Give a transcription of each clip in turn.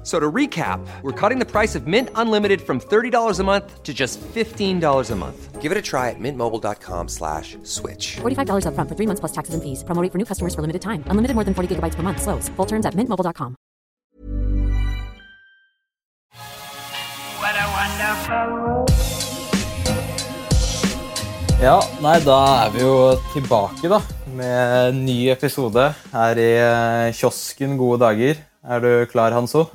F- So to recap, we're cutting the price of Mint Unlimited from $30 a month to just $15 a month. Give it a try at mintmobile.com slash switch. $45 upfront for three months plus taxes and fees. Promo rate for new customers for limited time. Unlimited more than 40 gigabytes per month. Slows. Full terms at mintmobile.com. What a wonderful Ja, nei, da er vi jo tilbake, da. Med en ny episode her i eh, kiosken Gode dager. Er du klar, Hanso?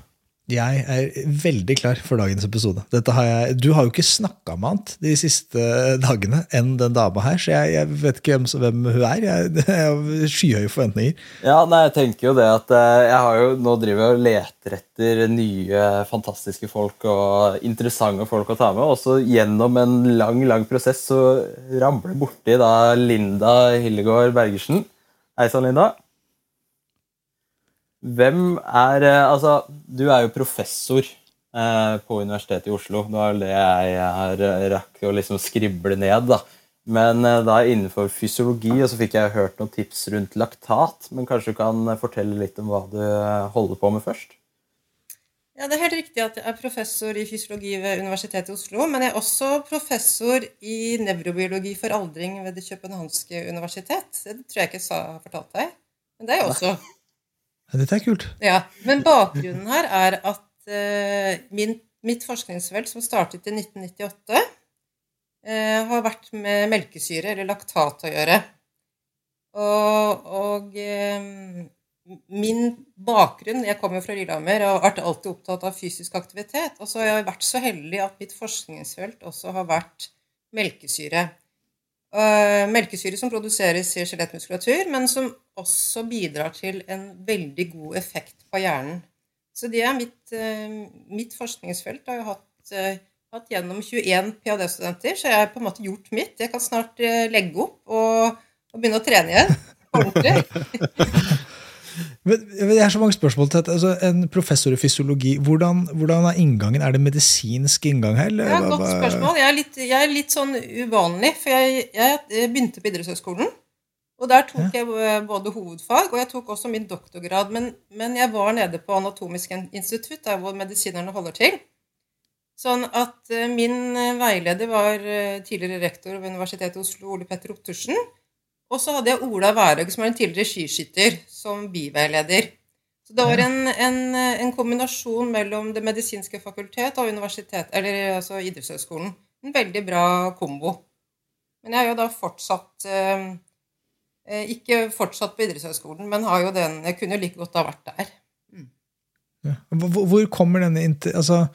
Jeg er veldig klar for dagens episode. Har jeg, du har jo ikke snakka med annet de siste dagene enn den dama her, så jeg, jeg vet ikke hvem, hvem hun er. Jeg, jeg har skyhøye forventninger. Ja, nei, jeg tenker jo det at eh, jeg har jo nå driver og leter etter nye, fantastiske folk og interessante folk å ta med. Og så gjennom en lang, lang prosess så ramler borti da Linda Hillegård Bergersen. Hei sann, Linda. Hvem er eh, Altså, du er jo professor eh, på Universitetet i Oslo. Det var vel det jeg har eh, rakk å liksom skrible ned. da. Men da innenfor fysiologi, og så fikk jeg hørt noen tips rundt laktat. Men kanskje du kan fortelle litt om hva du holder på med først? Ja, Det er helt riktig at jeg er professor i fysiologi ved Universitetet i Oslo. Men jeg er også professor i nevrobiologi for aldring ved Det københavnske universitet. Det tror jeg ikke jeg sa fortalte deg. Men det er jeg også. Dette er kult. Ja, Men bakgrunnen her er at eh, min, mitt forskningsfelt, som startet i 1998, eh, har vært med melkesyre, eller laktat, å gjøre. Og, og eh, min bakgrunn Jeg kommer fra Lillehammer og har vært alltid opptatt av fysisk aktivitet. Og så har jeg vært så heldig at mitt forskningsfelt også har vært melkesyre. Uh, melkesyre som produseres i skjelettmuskulatur, men som også bidrar til en veldig god effekt på hjernen. Så det er mitt, uh, mitt forskningsfelt. har jo hatt, uh, hatt gjennom 21 ph.d.-studenter, så jeg har på en måte gjort mitt. Jeg kan snart legge opp og, og begynne å trene igjen. Ordentlig. Men Det er så mange spørsmål til. Altså, en professor i fysiologi, hvordan, hvordan er inngangen? Er det medisinsk inngang her? eller Ja, et godt spørsmål. Jeg er litt, jeg er litt sånn uvanlig, for jeg, jeg, jeg begynte på idrettshøyskolen. Og der tok jeg eh, både hovedfag, og jeg tok også min doktorgrad. Men, men jeg var nede på Anatomisk institutt, der hvor medisinerne holder til. Sånn at eh, min eh, veileder var eh, tidligere rektor ved Universitetet i Oslo, Ole Petter Ottersen. Og så hadde jeg Ola Wærhaug, som er en tidligere skiskytter, som biveileder. Så det var en, en, en kombinasjon mellom Det medisinske fakultet og universitet, eller altså idrettshøyskolen. En veldig bra kombo. Men jeg har jo da fortsatt eh, eh, Ikke fortsatt på idrettshøyskolen, men har jo den Jeg kunne jo like godt ha vært der. Ja. Hvor, kommer denne. Altså,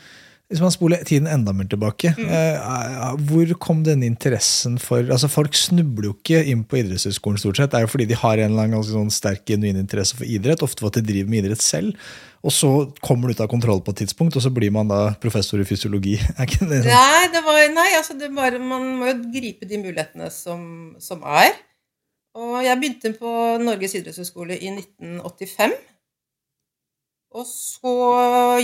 hvis man spoler tiden enda mer tilbake, Mm. eh, hvor kom denne interessen for altså Folk snubler jo ikke inn på idrettshøyskolen, stort sett. Det er jo fordi de har en eller annen ganske sånn sterk genuin interesse for idrett. Ofte for at de driver med idrett selv. Og så kommer det ut av kontroll på et tidspunkt, og så blir man da professor i fysiologi. Er det sånn? Nei, det var, nei altså det bare, man må jo gripe de mulighetene som, som er. Og jeg begynte på Norges idrettshøyskole i 1985. Og så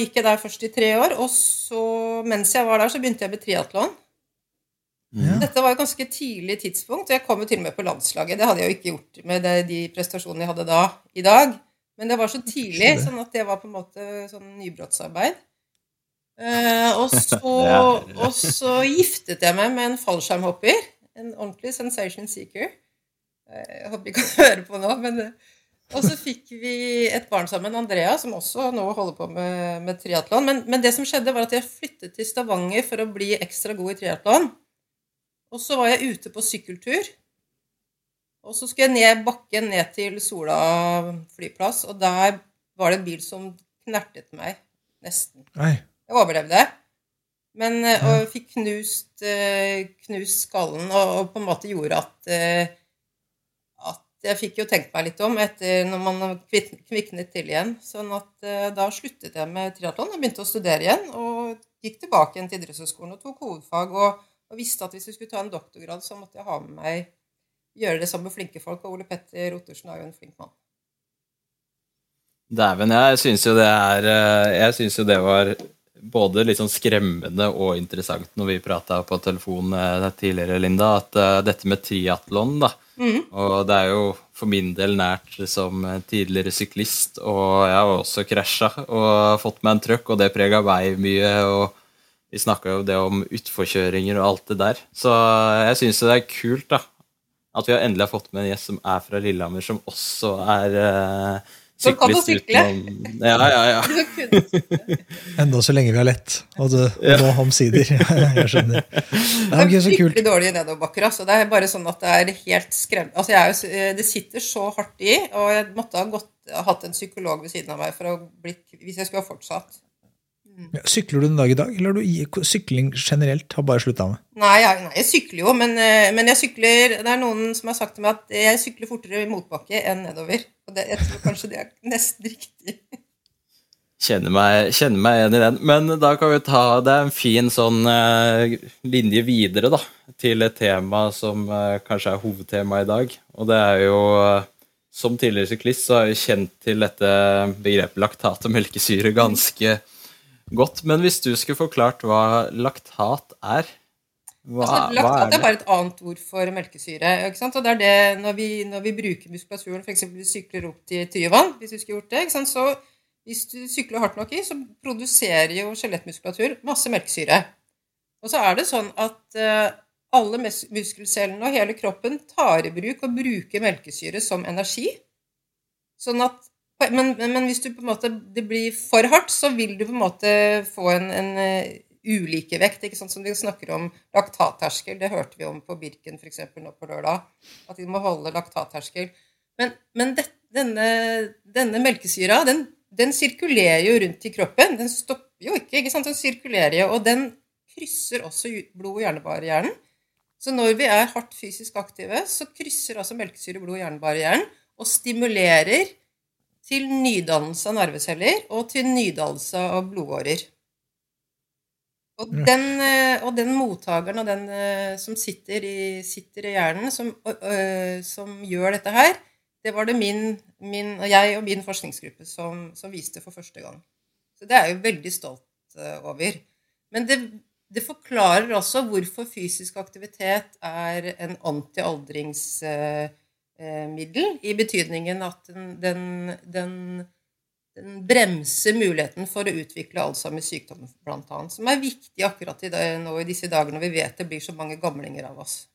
gikk jeg der først i tre år, og så, mens jeg var der, så begynte jeg med triatlon. Ja. Dette var et ganske tidlig tidspunkt, og jeg kom jo til og med på landslaget. Det hadde jeg jo ikke gjort med de prestasjonene jeg hadde da i dag. Men det var så tidlig, sånn at det var på en måte sånn nybrottsarbeid. Eh, og, så, og så giftet jeg meg med en fallskjermhopper. En ordentlig sensation seeker. Eh, Jeg håper ikke han hører på nå, men eh, Og så fikk vi et barn sammen, Andrea, som også nå holder på med, med triatlon. Men, men det som skjedde, var at jeg flyttet til Stavanger for å bli ekstra god i triatlon. Og så var jeg ute på sykkeltur. Og så skulle jeg ned bakken ned til Sola flyplass, og der var det en bil som knertet meg nesten. Nei. Jeg overlevde. Men, eh, og fikk knust, eh, knust skallen, og, og på en måte gjorde at, eh, at jeg fikk jo tenkt meg litt om etter når man kviknet til igjen. Sånn at eh, da sluttet jeg med triatlon og begynte å studere igjen. Og gikk tilbake igjen til idrettshøyskolen og tok hovedfag. Og, og visste at hvis jeg skulle ta en doktorgrad, så måtte jeg ha med meg gjøre det sammen med flinke folk. Og Ole Petter Ottersen er jo en flink mann. Dæven, jeg syns jo det er eh, Jeg syns jo det var både sånn skremmende og interessant når vi prata på telefon eh, tidligere, Linda, at eh, dette med triatlon, da Og det er jo for min del nært som tidligere syklist, og jeg har også krasja og fått meg en trøkk, og det prega meg mye. og vi snakka jo det om utforkjøringer og alt det der. Så jeg syns det er kult da, at vi har endelig har fått med en gjest som er fra Lillehammer, som også er å syklist sykle. utenom Ja, ja, ja. Enda så lenge vi har lett. Og, det, og nå omsider. Jeg skjønner. Det er ok, så kult. Fryktelig dårlige nedoverbakker. Altså. Det er bare sånn at det er helt skremmende. Altså, s- det sitter så hardt i, og jeg måtte ha gått, hatt en psykolog ved siden av meg for å bli, hvis jeg skulle ha fortsatt. Sykler du den dag i dag, eller har du sykling generelt har bare slutta med? Nei, jeg, nei, jeg sykler jo, men, eh, men jeg sykler Det er noen som har sagt til meg at jeg sykler fortere i motbakke enn nedover. Og det, jeg tror kanskje det er nesten riktig. Kjenner meg, kjenner meg igjen i den. Men da kan vi ta Det er en fin sånn eh, linje videre, da, til et tema som eh, kanskje er hovedtema i dag. Og det er jo Som tidligere syklist så har jeg kjent til dette begrepet laktat og melkesyre ganske godt. Men hvis du skulle forklart hva laktat er hva, Altså, laktat er er det? bare et annet ord for melkesyre. Ikke sant? Og det er det når vi, når vi bruker muskulaturen, f.eks. vi sykler opp til Tyvann, hvis vi skulle gjort det, så hvis du sykler hardt nok i, så produserer jo skjelettmuskulatur masse melkesyre. Og så er det sånn at eh, alle mus- muskelcellene og hele kroppen tar i bruk og bruker melkesyre som energi. Sånn at, men, men, hvis du på en måte, det blir for hardt, så vil du på en måte få en, en eh, ulikevekt, ikke sant, som vi snakker om laktatterskel. Det hørte vi om på Birken for eksempel, nå på lørdag. At vi må holde laktatterskel. Men, men det, denne, denne melkesyra, den, den sirkulerer jo rundt i kroppen. Den stopper jo ikke, ikke sant? Den sirkulerer jo, og den krysser også blod- og hjernebarrieren. Så når vi er hardt fysisk aktive, så krysser altså melkesyre blod- og hjernebarrieren og stimulerer til nydannelse av nerveceller og til nydannelse av blodårer. Og den, eh, og den mottakeren og den eh, som sitter i, sitter i hjernen, som, ø- ø, som gjør dette her, det var det min, min, jeg og min forskningsgruppe som, som viste for første gang. Så det er jeg jo veldig stolt eh, over. Men det, det forklarer også hvorfor fysisk aktivitet er en antialdringsmiddel, i betydningen at den, den, den, den bremser muligheten for å utvikle Alzheimers sykdom, annet, som er viktig akkurat i det, nå i disse dager når vi vet det blir så mange gamlinger av oss.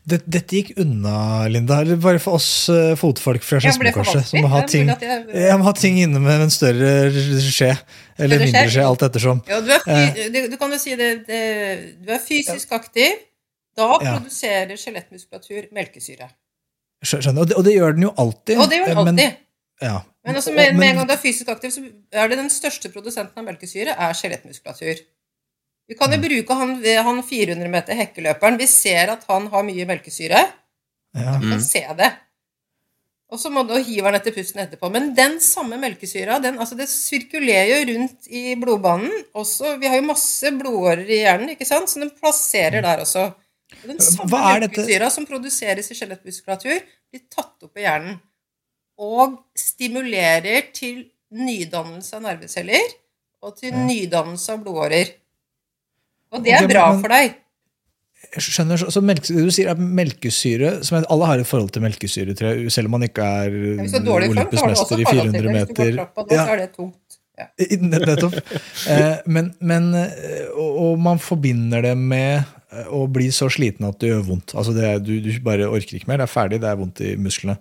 Det, dette gikk unna, Linda. Eller bare for oss eh, fotfolk fra Jeg ble som vanskelig. må ha er ting, jeg- må ha ting inne med en større skje. Eller mindre skje? alt ettersom. Ja, du, er fy, du, du kan jo si det, det Du er fysisk aktiv. Da Ja. produserer skjelettmuskulatur melkesyre. Skjønner. Og det, og det gjør den jo alltid. Og det gjør den Men- alltid. ja. Men altså, med, med en gang du er fysisk aktiv, så er det den største produsenten av melkesyre er skjelettmuskulatur. Vi kan jo Mm. bruke han, han 400 meter hekkeløperen. Vi ser at han har mye melkesyre. ja. Vi kan se det. Og så må du hive den etter pusten etterpå. Men den samme melkesyra den, altså det sirkulerer jo rundt i blodbanen. Også, vi har jo masse blodårer i hjernen, ikke sant? så den plasserer der også. Den samme melkesyra som produseres i skjelettmuskulatur, blir tatt opp i hjernen. Og stimulerer til nydannelse av nerveceller og til nydannelse av blodårer. Og det er er bra men- for deg. Jeg skjønner, så, så melke, Du sier at melkesyre som Alle har et forhold til melkesyre, tror jeg, selv om man ikke er Hvis du er dårlig i olympisk så har du også mester i forhold til 400 det. Hvis du går meter. trappa, da, så er det tungt. Ja. Nettopp. Eh, men, men eh, og, man forbinder det med eh, å bli så sliten at det gjør vondt. Altså det du, du bare orker ikke mer. Det er ferdig, det er vondt i musklene.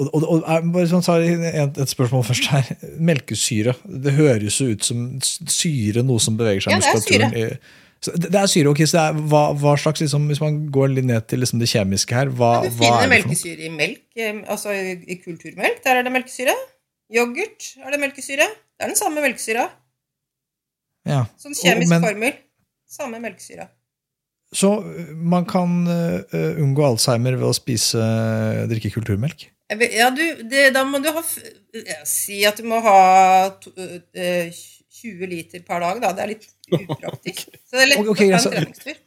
Og, og, og bare sånn, så et, et spørsmål først her. Melkesyre. Det høres jo ut som syre, noe som beveger seg i Ja, muskulaturen. Det det er syre, ok, så det er, hva, hva slags, liksom, Hvis man går litt ned til liksom det kjemiske her, hva, Du hva finner er melkesyre i melk, altså i i kulturmelk. Der er det melkesyre. Yoghurt er det melkesyre. Det er den samme melkesyra. Ja. Sånn kjemisk men- formel. Samme melkesyra. Så eh, man kan uh, unngå Alzheimer ved å spise drikke kulturmelk? Vet- Ja, du, det, da må du ha Si at du må ha to, uh, 20 liter per dag, da. Det er litt upraktisk. Så det er lett okay, okay, å ta en treningstur.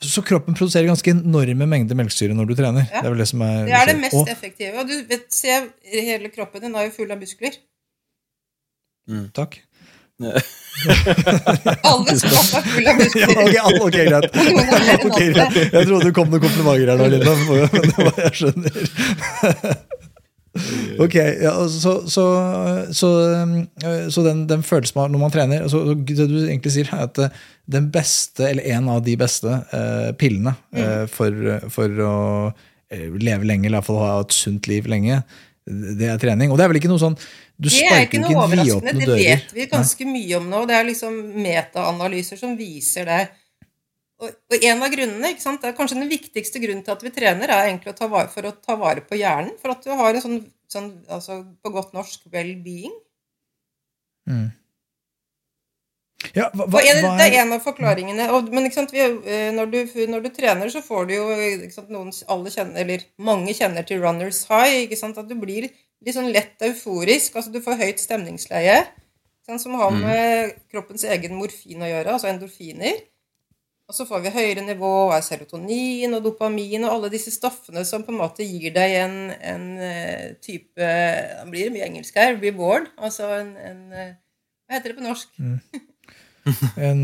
Så kroppen produserer ganske enorme mengder melkesyre når du trener? Ja. Det er vel det som er Det er det mest Og- effektive. Og du vet, se, hele kroppen din er jo full av muskler. Takk. Alle kropp er full av Ja, ok, al- ok, greit. Noen mer enn Ok, andre. greit. Jeg trodde det kom noen komplimenter her nå, Linda. men det var jeg skjønner. Ok, ja, så, så, så, um, så den, den følelsen man når man trener så, Det du egentlig sier, er at eh, den beste, eller en av de beste eh, pillene eh, for, for å eh, leve lenge, eller i hvert fall ha et sunt liv lenge, det er trening. Og det er vel ikke noe sånn Du Det er ikke noe ikke overraskende. Det vet vi ganske mye om nå. Det er liksom metaanalyser som viser det. Og, og en av grunnene, ikke sant, det er kanskje den viktigste grunnen til at vi trener, er egentlig å ta vare, for å ta vare på hjernen. For at du har en sånn, sånn altså på godt norsk well-being. Ja, hva, hva, en, det er, en av forklaringene. Og, men sant, vi, eh, når, du, når du trener, så får du jo ikke sant, noen, alle kjenner, eller Mange kjenner til runners high. ikke sant, At du blir litt sånn lett euforisk. altså Du får høyt stemningsleie. Som har med kroppens egen morfin å gjøre, altså endorfiner. Og så får vi høyere nivå av serotonin og dopamin og alle disse stoffene som på en måte gir deg en, en eh, type Det blir mye engelsk her. Reward. Altså en, en eh, Hva heter det på norsk? en,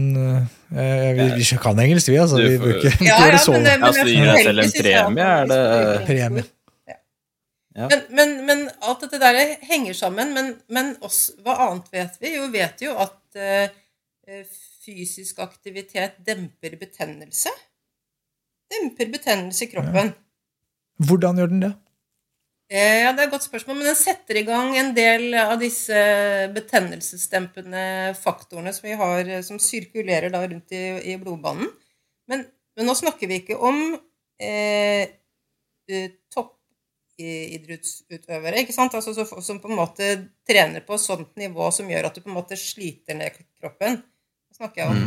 eh, vi, vi kan engelsk, vi, altså. Vi får- bruker ikke Ja, ja, det sånn. men, men, Ja, så du gir deg selv en premie, er det- Premie. Ja. Ja. Men, men, men alt dette der henger sammen. Men, men også, hva annet vet vi? Jo, vi vet jo at eh, fysisk aktivitet demper betennelse. Demper betennelse i kroppen. Hvordan gjør den det? Eh, Ja, det er et godt spørsmål, men den setter i gang en del av disse betennelsesdempende faktorene som vi har, eh, som sirkulerer da rundt i, i blodbanen. Men, men nå snakker vi ikke om eh, eh, toppidrettsutøvere, ikke sant? Altså, som på en måte trener på et sånt nivå som gjør at du på en måte sliter ned kroppen. Snakker jeg om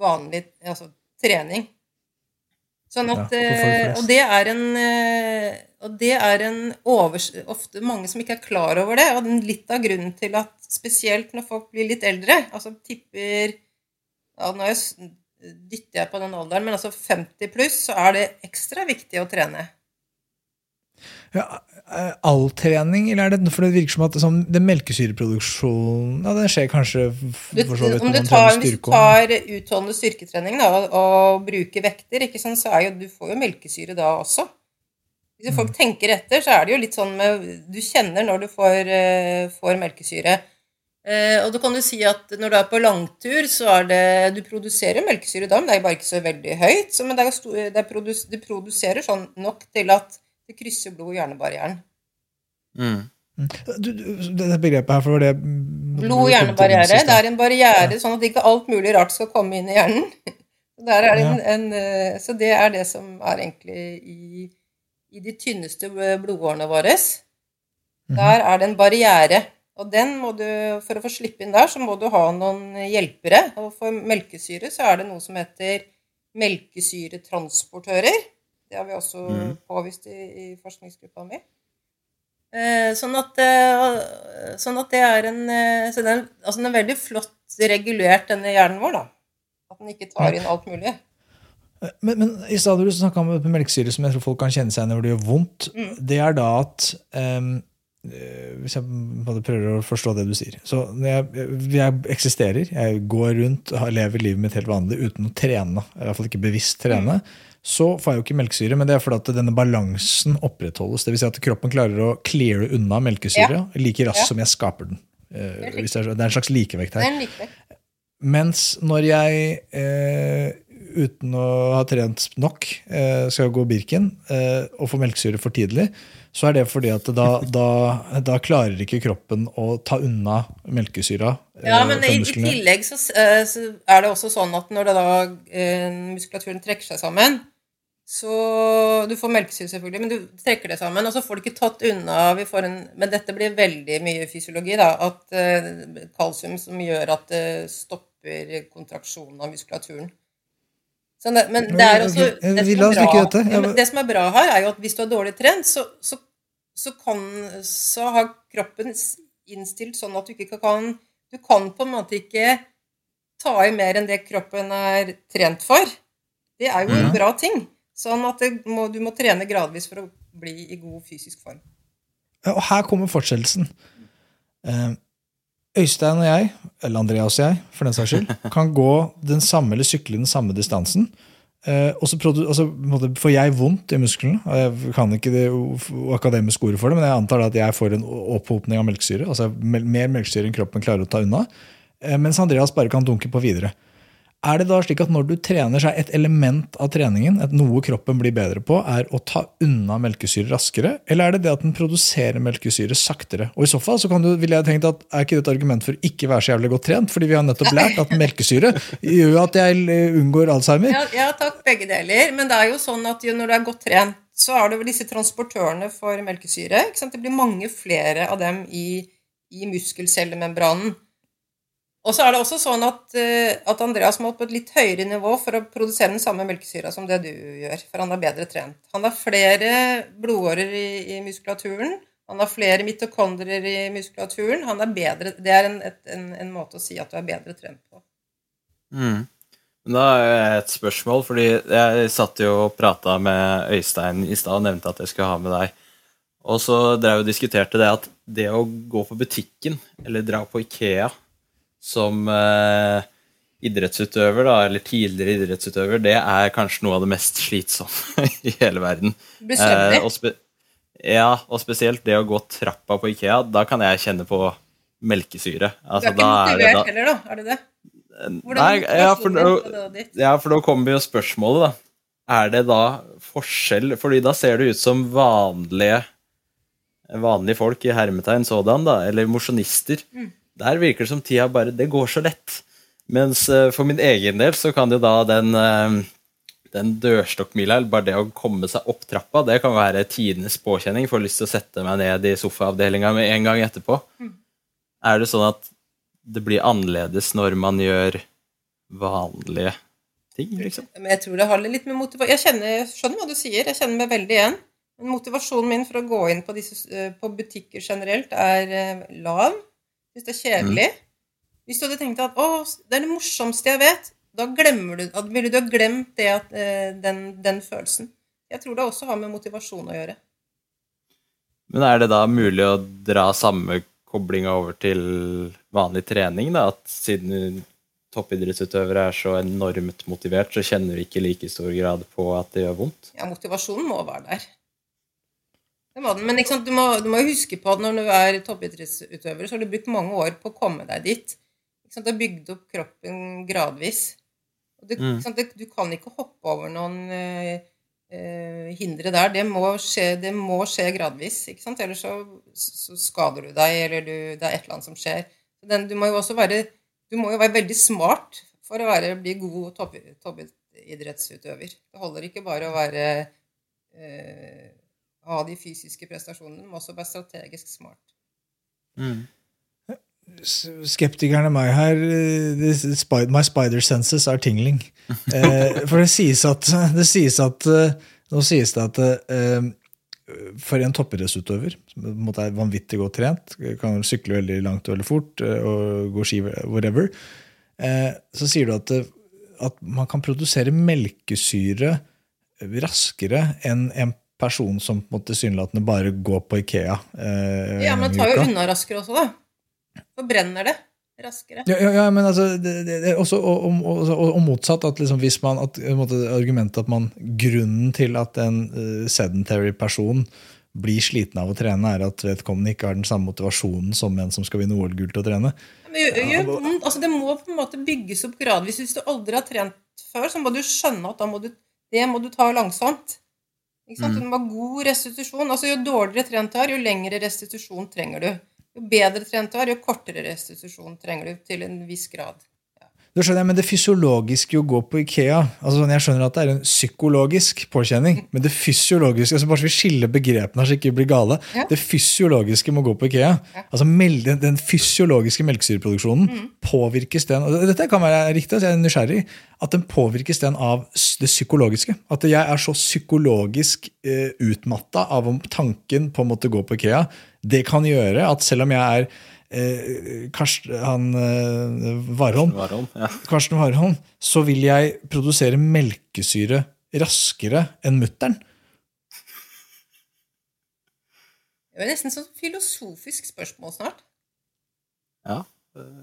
vanlig altså, trening. Sånn at, folk eh, og det er en eh, og det er en over, ofte mange som ikke er klar over det. Og litt av grunnen til at spesielt når folk blir litt eldre, altså tipper ja, Nå er dytter jeg på den alderen, men altså 50 pluss, så er det ekstra viktig å trene. Ja, eh, all trening, eller er det For det virker som at sånn, den melkesyreproduksjonen ja, Det skjer kanskje for så vidt om når du man tar, hvis du tar utholdende styrketrening da, og, og bruker vekter, ikke sant, så er jo, du får jo melkesyre da også. Hvis folk tenker etter, så er det jo litt sånn med Du kjenner når du får, eh, får melkesyre. Eh, og da kan du si at når du er på langtur, så er det Du produserer melkesyre da, men det er bare ikke så veldig høyt. Så, men det er, det produs, du produserer sånn nok til at det krysser blod- og hjernebarrieren. Mm. Du, du, det begrepet her, for det var det Blod- og hjernebarriere. Det er en barriere sånn at ikke alt mulig rart skal komme inn i hjernen. Der er det en, en, eh, så det er det som er egentlig i, i de tynneste blodårene våre. Der er det en barriere. Og den må du, for å få slippe inn der, så må du ha noen hjelpere. Og for melkesyre så er det noe som heter melkesyretransportører. Det har vi også påvist i, i forskningsgruppa mi. Eh, sånn, at, eh, sånn at det er en eh, så den, altså den er veldig flott regulert, denne hjernen vår. da. At den ikke tar inn alt mulig. Men, men i stedet du snakka om melkesyre, som jeg tror folk kan kjenne seg igjen i når det gjør vondt. Mm. Det er da at ehm, eh, Hvis jeg prøver å forstå det du sier. Så jeg, jeg eksisterer, jeg går rundt, lever livet mitt helt vanlig uten å trene, i hvert fall ikke bevisst trene, Mm. så får jeg jo ikke melkesyre. Men det er fordi at denne balansen opprettholdes. Det vil si at kroppen klarer å cleare unna melkesyre like raskt Ja. som jeg skaper den. Eh, det, er, en slags likevekt her. er. Mens når jeg, eh, uten å ha trent nok, eh, skal gå Birken eh, og få melkesyre for tidlig, så er det fordi at da, da, da klarer ikke kroppen å ta unna melkesyra Ja, eh, men i, i tillegg så, så er det også sånn at når det da muskulaturen trekker seg sammen så Du får melkesyre, selvfølgelig, men du trekker det sammen, og så får du ikke tatt unna vi får en, Men dette blir veldig mye fysiologi, da. At kalsium som gjør at det stopper kontraksjonen av muskulaturen. Så det, men det er også det som, er bra, ja, det som er bra her, er jo at hvis du er dårlig trent, så, så, så, kan, så har kroppen innstilt sånn at du ikke kan Du kan på en måte ikke ta i mer enn det kroppen er trent for. Det er jo en bra ting. Sånn at må, du må trene gradvis for å bli i god fysisk form. Ja, Og her kommer fortsettelsen. Eh, Øystein og jeg, eller Andreas og jeg, for den saks skyld, kan gå den samme eller sykle den samme distansen. Eh, og så altså, får jeg vondt i musklene. og Jeg kan ikke det o- akademisk ordet for det, men jeg antar at jeg får en opphopning av melkesyre. altså Mer melkesyre enn kroppen klarer å ta unna. eh, Mens Andreas bare kan dunke på videre. Er det da slik at når du trener, så er et element av treningen, et noe kroppen blir bedre på, er å ta unna melkesyre raskere? Eller er det det at den produserer melkesyre saktere? Og i så fall så du, ville jeg tenkt at er ikke det et argument for ikke være så jævlig godt trent? Fordi vi har nettopp lært at melkesyre gjør at jeg unngår alzheimer. Ja, ja, takk, begge deler. Men det er jo sånn at når du er godt trent, så er det disse transportørene for melkesyre. Det blir mange flere av dem i, i muskelcellemembranen. Og så er det også sånn at, eh, at Andreas må på et litt høyere nivå for å produsere den samme melkesyra som det du gjør, for han er bedre trent. Han har flere blodårer i, i muskulaturen. Han har flere mitokondrier i muskulaturen. Han er bedre, det er en, et, en, en måte å si at du er bedre trent på. Mm. Da jeg et spørsmål, fordi jeg satt jo og prata med Øystein i stad og nevnte at jeg skulle ha med deg. Og så drev og diskuterte det at det å gå på butikken, eller dra på Ikea som eh, idrettsutøver, da, eller tidligere idrettsutøver, det er kanskje noe av det mest slitsomme i hele verden. Du blir. Eh, og ja, og spesielt det å gå trappa på Ikea, da kan jeg kjenne på melkesyre. Du Altså, er ikke da er heller, da? Er du det? Hvordan Nei, ja, for, nå, ja, for nå kommer jo spørsmålet, da. Er det da forskjell Fordi da ser det ut som vanlige vanlige folk i hermetegn sådan, da, eller mosjonister. Mm. Der virker det som tida bare Det går så lett. Mens eh, for min egen del så kan jo da den eh, den dørstokkmila, bare det å komme seg opp trappa, det kan være tidenes påkjenning. Får lyst til å sette meg ned i sofaavdelinga med en gang etterpå. Mm. Er det sånn at det blir annerledes når man gjør vanlige ting, liksom? Men jeg tror det har litt med motivasjon Jeg kjenner, jeg skjønner hva du sier, jeg kjenner meg veldig igjen. Men motivasjonen min for å gå inn på, disse, eh, på butikker generelt er lav. Hvis det er kjedelig. Hvis du hadde tenkt at å, det er det morsomste jeg vet, da glemmer du, ville du ha glemt det at, eh, den, den følelsen. Jeg tror det også har med motivasjon å gjøre. Men er det da mulig å dra samme koblinga over til vanlig trening, da? At siden toppidrettsutøvere er så enormt motivert, så kjenner du ikke i like stor grad på at det gjør vondt? Ja, motivasjonen må være der. Det var den. Men sant, du, må, du må huske på at når du er toppidrettsutøver, så har du brukt mange år på å komme deg dit. Sant, Du har bygd opp kroppen gradvis. Du, Mm. sant, du kan ikke hoppe over noen eh, eh, hindre der. Det må, skje, det må skje gradvis. ikke sant? Ellers så, så skader du deg, eller du, det er et eller annet som skjer. Så Den, du må jo også være du må jo være veldig smart for å være, bli god topp, toppidrettsutøver. Det holder ikke bare å være eh, ha de fysiske prestasjonene, må også være strategisk smart. Mm. Skeptikerne meg her eh, My spider senses are tingling. Eh, for det sies at, det sies at eh, Nå sies det at eh, for en toppidrettsutøver som er vanvittig godt trent, kan sykle veldig langt og veldig fort og gå ski whatever, eh, så sier du at, at man kan produsere melkesyre raskere enn en person som på en måte tilsynelatende bare går på Ikea. eh, Ja, men det tar jo unna raskere også, da. Forbrenner det raskere. Ja, ja, ja, men altså, det, det, også, og, og, og, og motsatt. at liksom, hvis man, at, måte, Argumentet at man, grunnen til at en uh, sedentary person blir sliten av å trene, er at vedkommende ikke har den samme motivasjonen som en som skal vinne OL-gull til å trene. Men gjør vondt. altså, det må på en måte bygges opp gradvis. Hvis du aldri har trent før, så må du skjønne at må du, det må du ta langsomt. Ikke sant? Du må ha god restitusjon. Altså, jo dårligere trent du er, jo lengre restitusjon trenger du. Jo bedre trent du er, jo kortere restitusjon trenger du til en viss grad. Da skjønner jeg, Men det fysiologiske å gå på Ikea altså sånn, Jeg skjønner at det er en psykologisk påkjenning, men det fysiologiske altså Bare så vi skiller begrepene så ikke blir gale. Ja. Det fysiologiske må gå på Ikea. Altså mel- den, den fysiologiske melkesyreproduksjonen, påvirkes den og Dette kan være riktig, så jeg er nysgjerrig. At den påvirkes den av det psykologiske. At jeg er så psykologisk eh, utmatta av om tanken på å måtte gå på Ikea. Det kan gjøre at selv om jeg er eh, Karsten, han eh, Warholm, Warholm, ja. Karsten Warholm, så vil jeg produsere melkesyre raskere enn mutter'n. Det er nesten sånn filosofisk spørsmål snart. ja.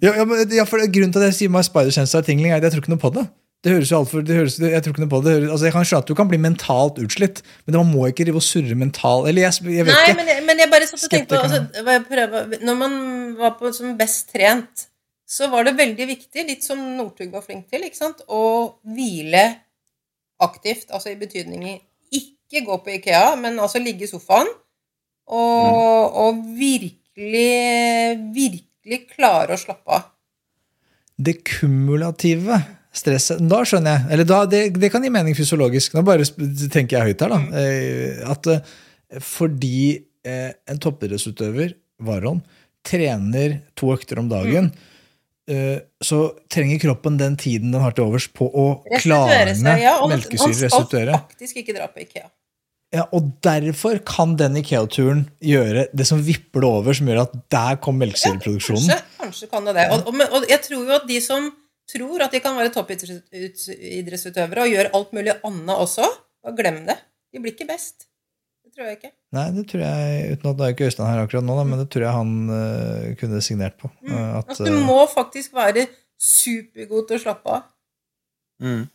Ja, ja, men- ja, for Grunnen til at jeg sier My Spider Sense er tingling, er at jeg tror ikke noe på det. Det høres jo alt for, det høres, jeg tror ikke noe på det. det høres, altså jeg kan skjønne at du kan bli mentalt utslitt, men man må ikke drive og surre mental Eller jeg, jeg vet Nei, ikke. men jeg, men jeg bare satt og tenkte på altså, prøver, Når man var på, som best trent, så var det veldig viktig, litt som Northug var flink til, ikke sant, å hvile aktivt. Altså i betydningen ikke gå på Ikea, men altså ligge i sofaen. Og, og virkelig, virkelig klare å slappe av. Det kumulative stresset Da skjønner jeg. Eller da, det, det kan gi mening fysiologisk. Nå bare tenker jeg høyt her, da. Eh, At eh, fordi eh, en toppidrettsutøver, Warholm, trener to økter om dagen, mm. så trenger kroppen den tiden den har til overs på å Restituere klarne seg. Ja, og man, melkesyre. skal Restituere. faktisk ikke dra på Ikea. Ja, og derfor kan den Ikea-turen gjøre det som vipper det over, som gjør at der kom melkesyreproduksjonen. Ja, Kanskje, kanskje kan det det. Og, og, og jeg tror jo at de som tror at de kan være toppidrettsutøvere og gjøre alt mulig annet også, Og glem det. De blir ikke best. Det tror jeg ikke. Nei, det tror jeg, uten at det er ikke Øystein her akkurat nå, da, men det tror jeg han uh, kunne signert på. Uh, at, at, du eh, må faktisk være supergod til å slappe av. Mm.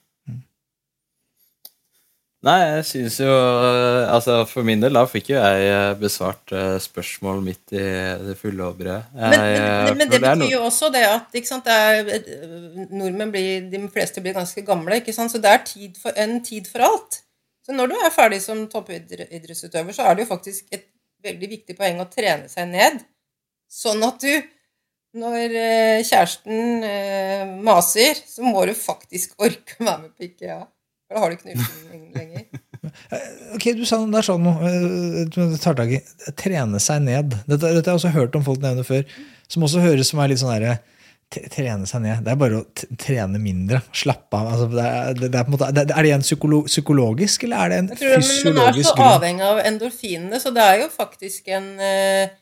Nei, jeg syns jo eh, Altså, for min del, da fikk jo jeg eh, besvart spørsmål midt i det fulle og brede. Men, men, eh, men, det betyr jo også det at ikke sant, det er, eh, nordmenn blir, de fleste blir ganske gamle, ikke sant? så det er tid for, en tid for alt. Så når du er ferdig som toppidrettsutøver, så er det jo faktisk et veldig viktig poeng å trene seg ned, sånn at du når eh, kjæresten eh, maser, så må du faktisk orke å være med på IKEA. For da har du ikke nytten lenger. Ok, du sa det er sånn noe eh. Trene seg ned. Dette, dette har jeg også hørt om folk nevne før. Som også høres som er litt sånn derre Trene seg ned. Det er bare å trene mindre. Slappe av. Altså, det er, det, er, måte, det, er det en psykolo psykologisk, eller er det en tror men man er så avhengig av endorfinene, så det er jo faktisk en eh,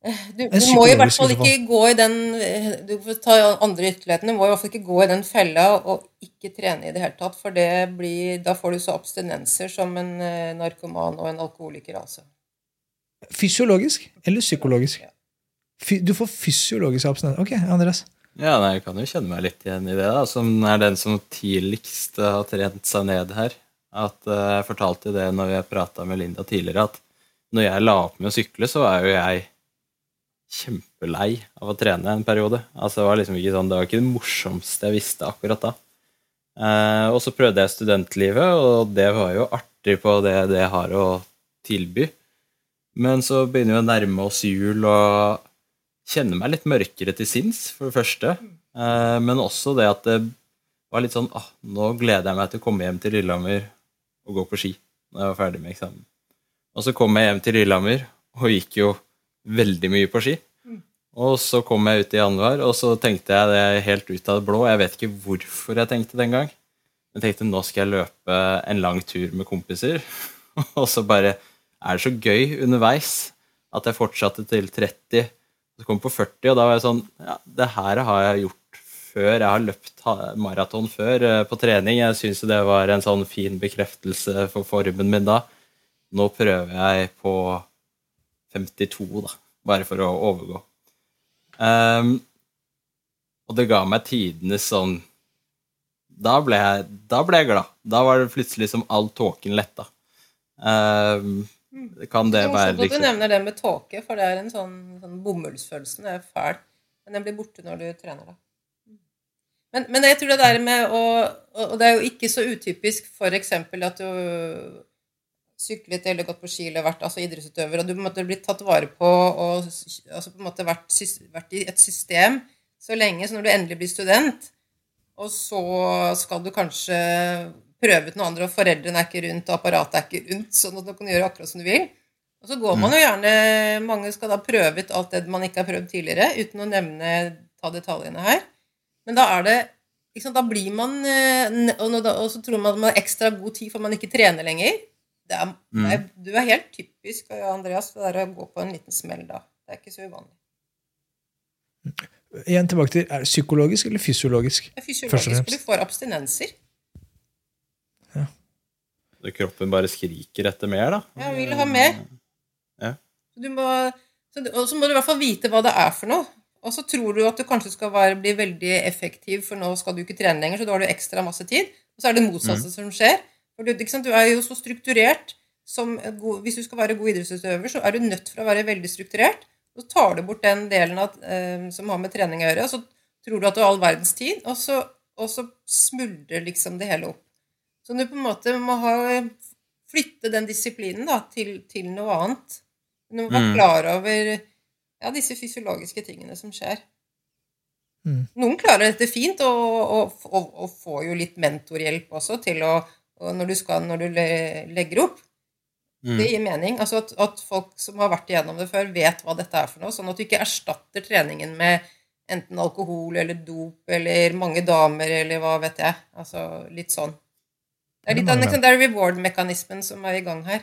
du, du må i hvert fall ikke gå i den Du får ta andre ytterligheten. Du må i hvert fall ikke gå i den fella og ikke trene i det hele tatt, for det blir, da får du så abstinenser som en eh, narkoman og en alkoholiker, altså. Fysiologisk eller psykologisk? Ja. du får fysiologisk abstinens. Ok, Andreas. Ja, nei, Jeg kan jo kjenne meg litt igjen i det, da, som er den som tidligst har trent seg ned her. At eh, Jeg fortalte det når jeg prata med Linda tidligere, at når jeg la opp med å sykle, så er jo jeg kjempelei av å trene en periode. Altså Det var liksom ikke sånn, det var ikke det morsomste jeg visste akkurat da. Eh, og så prøvde jeg studentlivet, og det var jo artig på det det har å tilby. Men så begynner vi å nærme oss jul og kjenne meg litt mørkere til sinns, for det første. Eh, men også det at det var litt sånn ah, Nå gleder jeg meg til å komme hjem til Lillehammer og gå på ski når jeg var ferdig med eksamen. Og så kom jeg hjem til Lillehammer og gikk jo veldig mye på ski. Og så kom jeg ut i januar, og så tenkte jeg det helt ut av det blå. Jeg vet ikke hvorfor jeg tenkte den gang. Jeg tenkte nå skal jeg løpe en lang tur med kompiser. Og så bare er det så gøy underveis at jeg fortsatte til 30. Så kom jeg på 40, og da var jeg sånn Ja, det her har jeg gjort før. Jeg har løpt maraton før eh, på trening. Jeg syns det var en sånn fin bekreftelse for formen min da. Nå prøver jeg på 52, da. Bare for å overgå. Um, og det ga meg tidenes sånn da ble, jeg, da ble jeg glad. Da var det plutselig som all tåken letta. Um, kan det Det er være at du liksom nevner det med tåke, for det er en sånn, sånn bomullsfølelse. Det er fæl. Men den blir borte når du trener, da. Men, men jeg tror det der med å Og det er jo ikke så utypisk eksempel at du syklet eller gått på ski eller vært altså idrettsutøver, og du på en måte blitt tatt vare på og altså på en måte vært, vært i et system så lenge. Så når du endelig blir student, og så skal du kanskje prøve ut noe andre, og foreldrene er ikke rundt, og apparatet er ikke rundt, sånn at du kan gjøre akkurat som du vil. Og så går man jo gjerne Mange skal da prøve ut alt det man ikke har prøvd tidligere, uten å nevne ta detaljene her. Men da er det liksom, Da blir man eh, og, og så tror man at man har ekstra god tid for man ikke trener lenger. Det er, det er, du er helt typisk Andreas, det der å gå på en liten smell da. Det er ikke så uvanlig. Igjen tilbake til, Er det psykologisk eller fysiologisk? Det er fysiologisk, for du får abstinenser. Så Kroppen bare skriker etter mer, da. Ja, vil ha mer. Ja. Du må, så, du- og så må du i hvert fall vite hva det er for noe. Og så tror du at du kanskje skal være, bli veldig effektiv, for nå skal du ikke trene lenger, så da har du ekstra masse tid. Og så er det motsatte som skjer. For du, du er jo så strukturert som god, Hvis du skal være god idrettsutøver, så er du nødt for å være veldig strukturert. Så tar du bort den delen av, eh, som har med trening å gjøre, og så tror du at du har all verdens tid, og så, og så smuldrer liksom det hele opp. Så du på en måte må ha, flytte den disiplinen da, til, til noe annet. Du må være Mm. klar over ja, disse fysiologiske tingene som skjer. Mm. Noen klarer dette fint, og, og, og, og får jo litt mentorhjelp også til å og når du, skal, når du legger opp. Mm. Det gir mening. Altså at, at folk som har vært igjennom det før, vet hva dette er for noe. Sånn at du ikke erstatter treningen med enten alkohol eller dop eller mange damer eller hva vet jeg. Altså litt sånn. Det er litt av mange liksom, reward-mekanismen som er i gang her.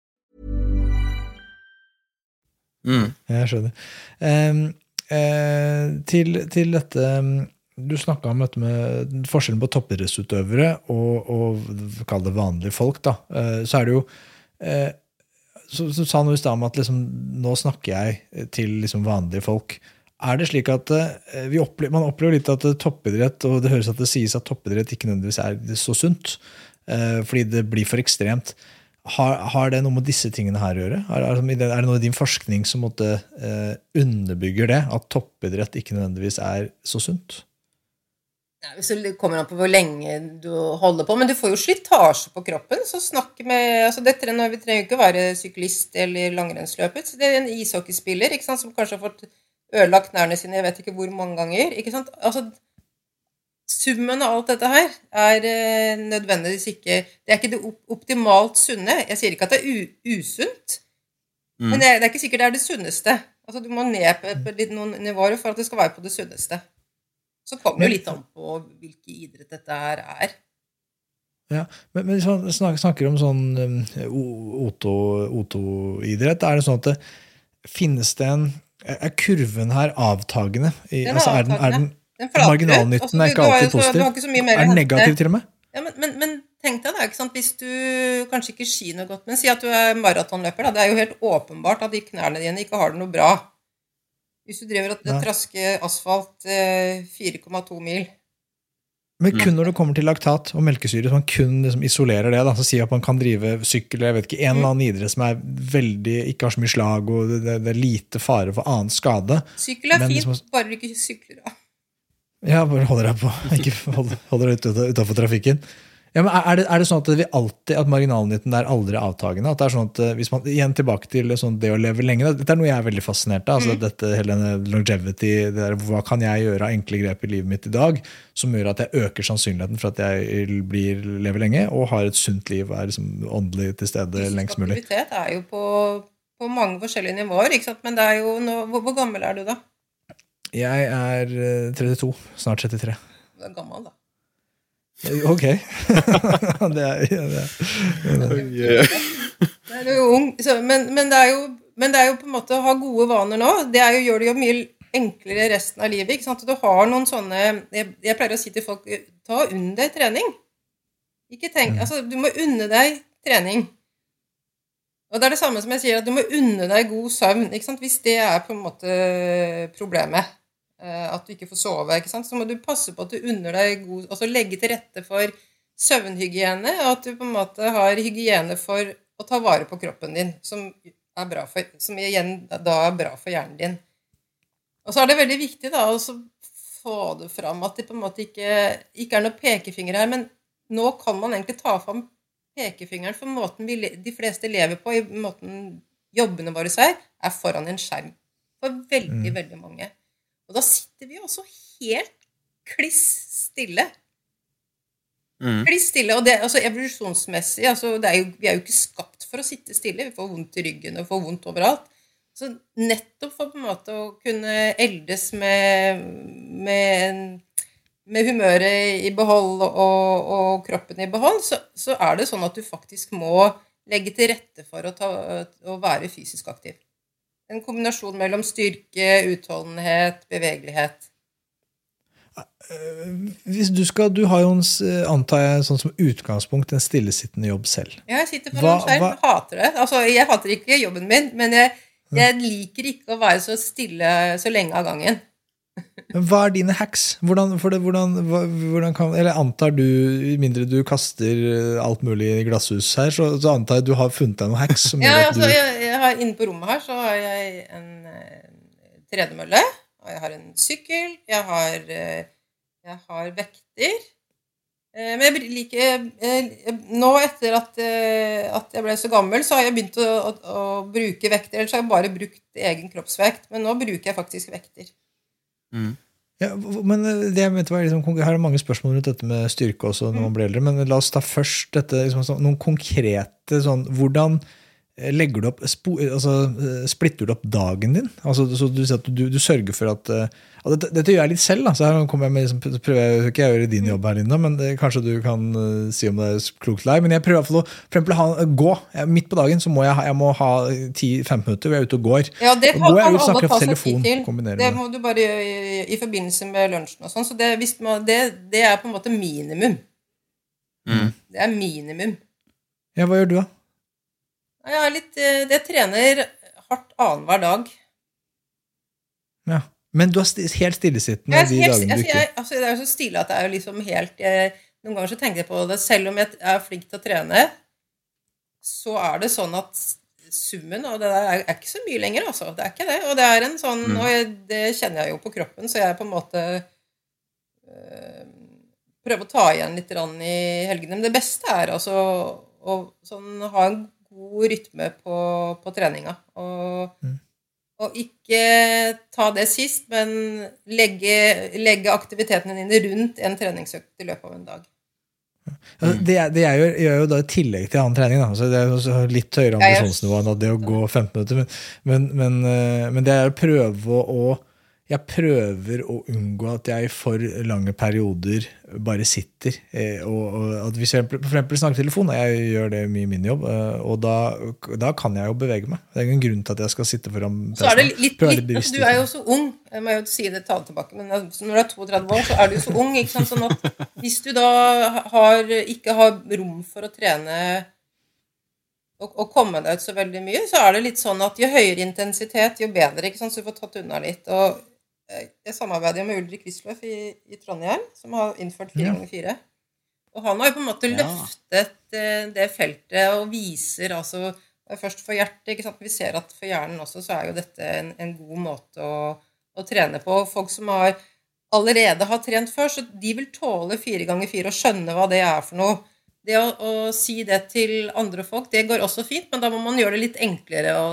Jeg skjønner. Eh, til, til dette Du snakka om dette med forskjellen på toppidrettsutøvere og, og kall det vanlige folk. da, Eh, Så er det jo eh, så, så sa noe i stad om at liksom, nå snakker jeg til liksom vanlige folk. Er det slik at eh, opplever, Man opplever litt at toppidrett og det høres at det sies at toppidrett ikke nødvendigvis er så sunt, eh, fordi det blir for ekstremt. Har, har det noe med disse tingene her å gjøre? Er, er, det- noe i din forskning som måtte, eh, underbygger det? At toppidrett ikke nødvendigvis er så sunt? Ja, så kommer an på hvor lenge du holder på. Men du får jo slitasje på kroppen. Så snakk med altså dette, når Vi trenger jo ikke være syklist eller langrennsløper. Så Det er en ishockeyspiller ikke sant, som kanskje har fått ødelagt knærne sine jeg vet ikke hvor mange ganger. ikke sant? Altså, Summen av alt dette her er eh, nødvendigvis ikke Det er ikke det optimalt sunne. Jeg sier ikke at det er usunt, men det er, det er ikke sikkert det er det sunneste. Altså, Du må ned på, litt noen nivåer for at det skal være på det sunneste. Så kommer det jo litt an på hvilken idrett dette her er. Ja, men, men hvis snakker om sånn um, O- Oto- Oto-idrett, er det sånn at det finnes det en Er kurven her avtagende? I, Den er altså, er den, er avtagende. den, Den flater ut. Marginalnytten Altså, er ikke du har jo alltid så- positiv? Ikke Er den negativ til og med? Ja, men, men, men tenk deg da, ikke sant? hvis du kanskje ikke skier noe godt, men si at du er maratonløper. da, Det er jo helt åpenbart at de knærne dine ikke har det noe bra. Hvis du driver og trasker asfalt eh, 4,2 mil Men kun når det kommer til laktat og melkesyre, så man kun liksom isolerer det. da, så sier at man kan drive sykkel jeg vet ikke, en eller annen idrett som er veldig, ikke har så mye slag og det, det er lite fare for annen skade. Sykkel er Men fint, liksom- bare du ikke sykler av. Ja, bare holder deg på. Ikke hold, holder deg utafor trafikken. Ja, men er det, er det sånn at vi alltid, at marginalnytten er aldri avtagende? At det er sånn at eh, hvis man, Igjen tilbake til sånn det å leve lenge. Dette er noe jeg er veldig fascinert av. altså dette hele longevity, det der, Hva kan jeg gjøre av enkle grep i livet mitt i dag som gjør at jeg øker sannsynligheten for at jeg blir, lever lenge og har et sunt liv og er liksom åndelig til stede lengst mulig? Aktivitet er jo på, på mange forskjellige nivåer. Men det er jo nå, hvor, hvor gammel er du, da? Jeg er eh, 32. Snart 33. Du er gammel, da. Eh, Ok. det er, det er. Da er jo ung. Så, men, men, det er jo, men det er jo på en måte å ha gode vaner nå. Det er jo, gjør det jo mye enklere resten av livet. ikke sant? Du har noen sånne Jeg, jeg pleier å si til folk ta unn deg trening. Ikke tenk, altså Du må unne deg trening. Og det er det samme som jeg sier, at du må unne deg god søvn. ikke sant? Hvis det er på en måte problemet, eh, at du ikke får sove, ikke sant? så må du passe på at du unner deg god Altså legge til rette for søvnhygiene, og at du på en måte har hygiene for å ta vare på kroppen din, som, er bra for, som igjen da er bra for hjernen din. Og så er det veldig viktig da å få det fram at det på en måte ikke, ikke er noe pekefinger her, men nå kan man egentlig ta fram pekefingeren for måten vi, de fleste lever på, i måten jobbene våre er, er foran en skjerm. For veldig, veldig mange. Og da sitter vi også helt kliss stille. Mm. Kliss stille, og det, altså Evolusjonsmessig altså det er jo, Vi er jo ikke skapt for å sitte stille. Vi får vondt i ryggen og får vondt overalt. Så nettopp for på en måte å kunne eldes med, med, med humøret i behold og, og kroppen i behold, så, så er det sånn at du faktisk må legge til rette for å, ta, å være fysisk aktiv. En kombinasjon mellom styrke, utholdenhet, bevegelighet. Hvis du skal, du har jo, en, antar jeg, sånn som utgangspunkt, en stillesittende jobb selv. Ja, Jeg sitter foran skjerm, hva- hater det. Altså, jeg hater ikke jobben min, men jeg, jeg liker ikke å være så stille så lenge av gangen. Men hva er dine hacks? Hvordan, det, hvordan, hvordan kan, eller antar du, mindre du kaster eh, alt mulig i glasshus her, så, så antar jeg du har funnet deg noen hacks som Ja, altså, jeg, jeg har, inne på rommet her så har jeg en eh, tredemølle, og jeg har en sykkel, jeg har, eh, jeg har vekter. Men jeg liker Nå etter at, at jeg ble så gammel, så har jeg begynt å, å, å bruke vekter. Ellers har jeg bare brukt egen kroppsvekt, men nå bruker jeg faktisk vekter. Ja, Men eh, det jeg mente var liksom, Her er mange spørsmål rundt dette med styrke også når man blir eldre, men la oss ta først dette, liksom, sånn, noen konkrete sånn Hvordan legger du opp, spo, altså, eh, splitter du opp dagen din? Altså, så du, du, du sørger for at ja, dette, dette gjør jeg litt selv. Da. så her kommer jeg med, liksom, prøver jeg ikke å gjøre din jobb her, Linda, men det, kanskje du kan uh, si om det er klokt eller ei. Men jeg prøver i å for eksempel, ha, gå. Jeg, midt på dagen så må jeg ha, jeg må ha 10-15 minutter hvor jeg er ute og går. Ja, det Og kan går jeg kan ut, snakker alle ta på seg telefon, tid til. Det må du bare gjøre i, i forbindelse med lunsjen og sånn. Så det, hvis man, det, det er på en måte minimum. Mm. Det er minimum. Ja, hva gjør du, da? Jeg, er litt, jeg trener hardt annenhver dag. Ja. Men du er helt stillesittende Jeg, de dagene du ikke altså, det er jo så stille at det er jo liksom helt jeg, Noen ganger så tenker jeg på det. Selv om jeg er flink til å trene, så er det sånn at summen av det der er, er ikke så mye lenger, altså. Det er ikke det. Og det er en sånn Og jeg, det kjenner jeg jo på kroppen, så jeg på en måte øh, prøver å ta igjen litt i helgene. Men det beste er altså å sånn, ha en god rytme på, på treninga. Og, og ikke ta det sist, men legge, legge aktivitetene dine rundt en treningsøkt i løpet av en dag. Altså, det, det jeg gjør, gjør jo da i tillegg til annen trening. Da. Så det er jo litt høyere Ja, ambisjonsnivå enn det å gå 15 minutter. Men, men, men, eh, men det er å prøve å Jeg prøver å unngå at jeg i for lange perioder bare sitter. eh, Og, og at hvis jeg for eksempel snakker telefon, jeg gjør det mye i min jobb, eh, og da, da kan jeg jo bevege meg. Det er ingen grunn til at jeg skal sitte foran Så det PC-en. å bevisst Du er jo så ung. Jeg må jo si det ta tilbake, men altså, når du er 32 år, så er du så ung. Ikke sant? Sånn at hvis du da har, ikke har rom for å trene og komme deg ut så veldig mye, så er det litt sånn at jo høyere intensitet, jo bedre. ikke sant? Så du får tatt unna litt. Og jeg samarbeider jo med Ulrik Wisløff i, i Trondheim, som har innført fire Ja. ganger fire. Og han har jo på en måte løftet eh, det feltet og viser altså Først for hjertet. ikke sant? Vi ser at for hjernen også så er jo dette en, en god måte å, å trene på. Folk som har allerede har trent før, så de vil tåle fire ganger fire og skjønne hva det er for noe. Det å, å si det til andre folk, det går også fint, men da må man gjøre det litt enklere å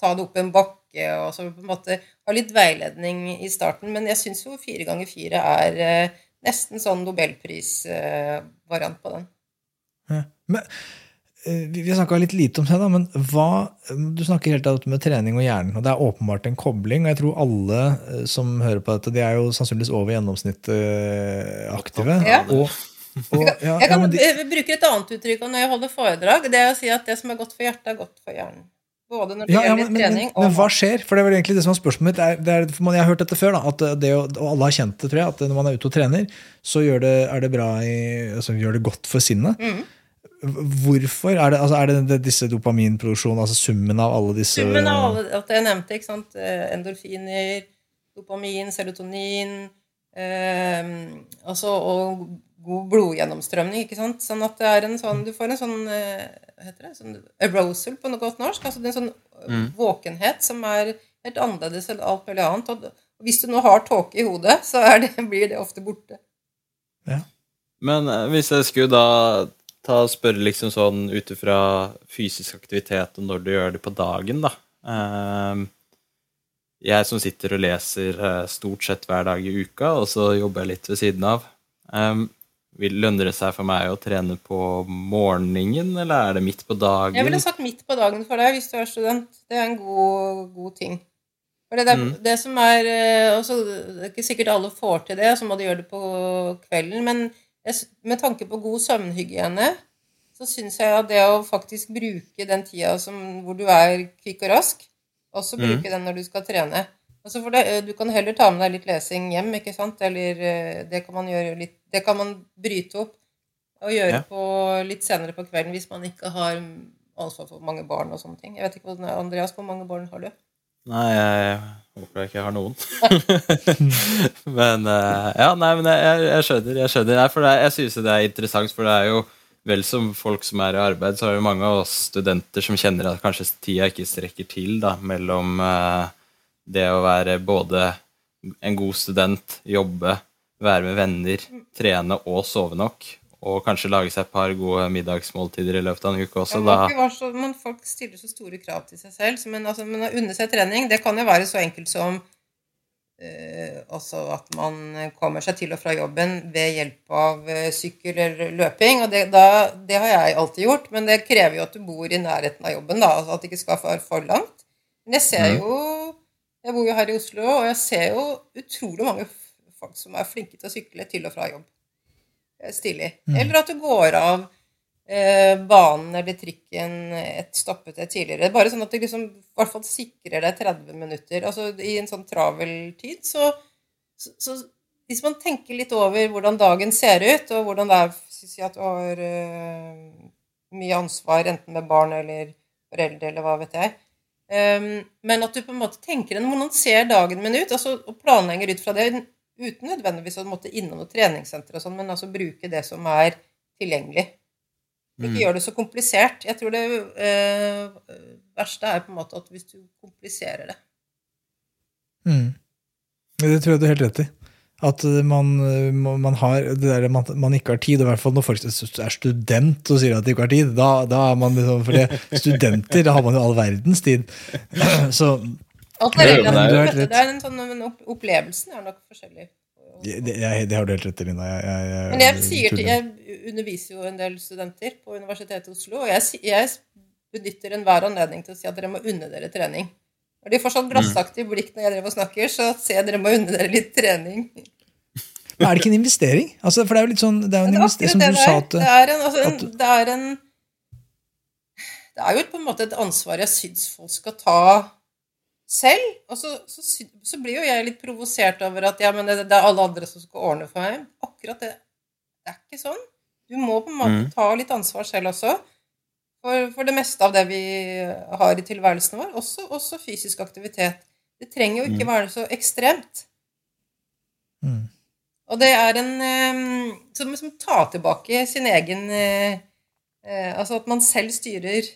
ta det opp en bakke og så på en måte ha litt veiledning i starten. Men jeg syns jo fire ganger fire er eh, nesten sånn nobelprisvariant på den. Ja. Men eh, vi vi snakka litt lite om det, da, men hva, du snakker helt om trening og hjernen. og Det er åpenbart en kobling. og jeg tror alle eh, som hører på dette, de er jo sannsynligvis over gjennomsnittet aktive. Ja. Og, og, ja, Jeg kan men de, eh, bruke et annet uttrykk når jeg holder foredrag. Det er å si at det som er godt for hjertet, er godt for hjernen. Både når det ja, gjelder ja, men, trening men, men og hva skjer? For det vel egentlig det som er spørsmålet mitt. Det er, er, man, jeg har hørt dette før, da, det og alle har kjent det, tror jeg, at når man er ute og trener, så gjør det, det bra i, altså, gjør det godt for sinnet. Mm. Hvorfor? Er det, altså, er det, det disse dopaminproduksjonene, altså summen av alle disse Summen av alle at jeg nevnte, ikke sant? Eh, endorfiner, dopamin, serotonin eh, altså, Og god blodgjennomstrømning, ikke sant? Sånn at det er en sånn Du får en sånn eh, Hva heter det? Sånn arousal på noe godt norsk. Altså det er en sånn Mm. våkenhet som er helt annerledes enn alt mulig annet. Og hvis du nå har tåke i hodet, så er det, blir det ofte borte. Ja. Men eh, hvis jeg skulle da ta og spørre liksom sånn ut ifra fysisk aktivitet og når du gjør det på dagen, da Ehm, Jeg som sitter og leser eh, stort sett hver dag i uka, og så jobber jeg litt ved siden av. Ehm, vil Lønner det seg for meg å trene på morgenen, eller er det midt på dagen? Jeg ville sagt midt på dagen for deg hvis du er student. Det er en god, god ting. For det, Mm. det som er eh, også, Det er ikke sikkert alle får til det, så må de gjøre det på kvelden. Men med tanke på god søvnhygiene, så syns jeg at det å faktisk bruke den tida som, hvor du er kvikk og rask, også Mm. bruke den når du skal trene. Altså for det, eh, du kan heller ta med deg litt lesing hjem, ikke sant? Eller eh, det kan man gjøre litt Det kan man bryte opp og gjøre Ja. på litt senere på kvelden hvis man ikke har ansvar for mange barn og sånne ting. Jeg vet ikke, hvordan- Andreas, hvor mange barn har du? Nei, jeg håper jeg ikke har noen. men eh, ja, nei, men jeg, jeg, jeg skjønner. Jeg skjønner. Nei, det, jeg synes det er interessant, for det er jo vel som folk som er i arbeid, så er det mange av oss studenter som kjenner at kanskje tida ikke strekker til da, mellom eh, det å være både en god student, jobbe, være med venner, trene og sove nok. Og kanskje lage seg et par gode middagsmåltider i løpet av en uke også. Ja, man så, men folk stiller så store krav til seg selv. Men, altså, men å unne seg trening, det kan jo være så enkelt som eh, også at man kommer seg til og fra jobben ved hjelp av eh, sykkel eller løping. og det, da, det har jeg alltid gjort, men det krever jo at du bor i nærheten av jobben. da, altså At det ikke skal være for langt. Men jeg ser jo Jeg bor jo her i Oslo, og jeg ser jo utrolig mange folk som er flinke til å sykle til og fra jobb. Stilig. Mm. Eller at du går av eh, banen eller trikken et stoppested tidligere. Bare sånn at det liksom i hvert fall sikrer deg 30 minutter. Altså i en sånn travel tid, så, så, så hvis man tenker litt over hvordan dagen ser ut, og hvordan det er si at du har eh, mye ansvar enten med barn eller foreldre eller hva vet jeg, Um, men at du på en måte tenker en hvordan ser dagen min ut, altså, og planlegger ut fra det, uten nødvendigvis å måtte innom noe treningssenter og sånn, men altså bruke det som er tilgjengelig. Ikke Mm. gjør det så komplisert. Jeg tror det eh, verste er på en måte at hvis du kompliserer det. Mm. Det tror jeg du har helt rett i. At man, eh, man har det der man, man ikke har tid, og i hvert fall når folk er student og sier at de ikke har tid, da, da er man liksom For det, studenter, da har man jo all verdens tid. Så Alt er det er- relativt. Det, er en sånn, men Opplevelsen er nok forskjellig. det, det, jeg, det har du helt rett i, Linda. Jeg, jeg, jeg, Men jeg sier til. Jeg underviser jo en del studenter på Universitetet i Oslo, og jeg, jeg benytter enhver anledning til å si at dere må unne dere trening. Når de får sånn glassaktig blikk når jeg driver og snakker, så ser jeg dere må unne dere litt trening. Men er det ikke en investering? Altså, for det er jo litt sånn, det er jo en er investering, som du sa til, at Det er en, altså, en, det er en Det er jo på en måte et ansvar jeg syns folk skal ta selv. Og så, så, så blir jo jeg litt provosert over at ja, men det, det er alle andre som skal ordne for meg. Akkurat det. Det er ikke sånn. Du må på en måte Mm. ta litt ansvar selv også. For, for det meste av det vi har i tilværelsen vår. Også, også fysisk aktivitet. Det trenger jo ikke Mm. være så ekstremt. Mm. Og det er en um, som, som tar tilbake sin egen uh, uh, Altså at man selv styrer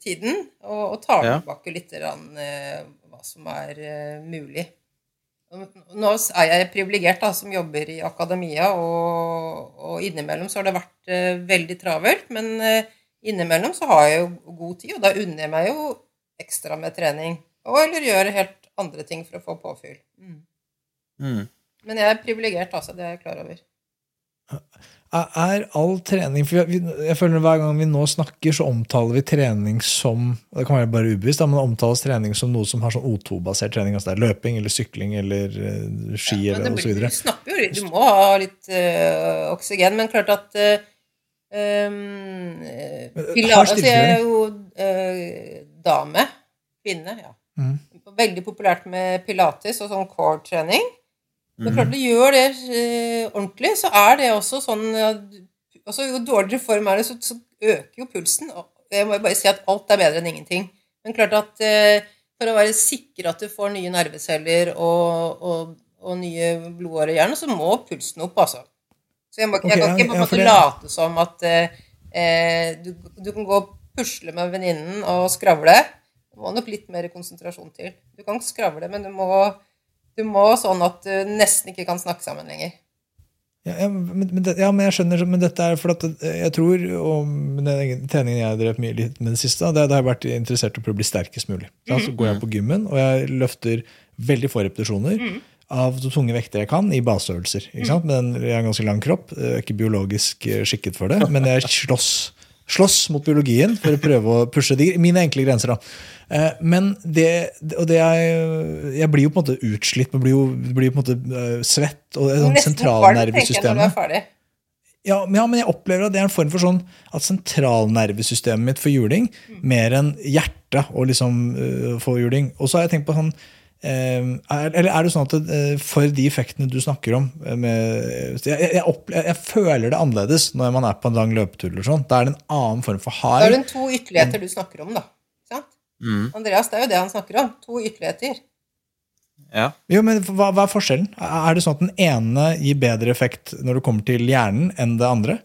tiden, og, og tar Ja. tilbake litt rann, eh, hva som er eh, mulig. Nå er jeg privilegert som jobber i akademia, og, og innimellom så har det vært uh, veldig travelt. Men uh, innimellom så har jeg jo god tid, og da unner jeg meg jo ekstra med trening. Og eller gjør helt andre ting for å få påfyll. Mm. mm. Men jeg er privilegert, altså. Det er jeg klar over. Er all trening for vi, jeg føler Hver gang vi nå snakker, så omtaler vi trening som det kan være bare ubevisst, men omtales trening som noe som har sånn O2-basert trening. altså det er Løping eller sykling eller eh, ski ja, eller osv. Du snapper jo Du må ha litt øh, oksygen, men klart at øh, øhm, øh, pila- har altså, Jeg er jo øh, dame. Kvinne, ja. Mm. Veldig populært med pilates og sånn core-trening. Men klart du gjør det eh, ordentlig, så er det også sånn altså, Jo dårligere form er det, så, så øker jo pulsen. Jeg må jo bare si at alt er bedre enn ingenting. Men klart at eh, for å være sikker at du får nye nerveceller og, og, og nye blodårer i hjernen, så må pulsen opp, altså. Så jeg, må, jeg kan ikke på en måte late som at eh, eh, du, du kan gå og pusle med venninnen og skravle. Det må nok litt mer konsentrasjon til. Du kan skravle, men du må, du må sånn at du nesten ikke kan snakke sammen lenger. Ja, ja, men, men, ja, men jeg skjønner, men dette er for at eh, jeg tror, med den treningen jeg har drevet mye litt med det siste, da, det, har jeg vært interessert i å prøve å bli sterkest mulig. Mm. Så går jeg på gymmen, og jeg løfter veldig få repetisjoner av så tunge vekter jeg kan i baseøvelser. Ikke sant? Men jeg har en ganske lang kropp, jeg er ikke biologisk eh, skikket for det, men jeg slåss, slåss mot biologien for å prøve å pushe de, mine enkle grenser. da. Eh, Men det, og det er, jeg blir jo på en måte utslitt, man blir jo, blir på en måte eh, svett. og det sånn jeg, sentralnervesystemet er ja, ja, men jeg opplever at det er en form for sånn at sentralnervesystemet mitt får juling mer enn hjertet og liksom uh, får juling. Og så har jeg tenkt på sånn Uh, er, Eller er det sånn at uh, for de effektene du snakker om med, jeg, jeg, jeg, jeg føler det annerledes når man er på en lang løpetur. eller sånn. Da er det en annen form for hard. Da er det to ytterligheter du snakker om, da. Sant? Andreas, det er jo det han snakker om. To ytterligheter. Ja. Jo, men hva, hva er forskjellen? Er det sånn at den ene gir bedre effekt når det kommer til hjernen, enn det andre?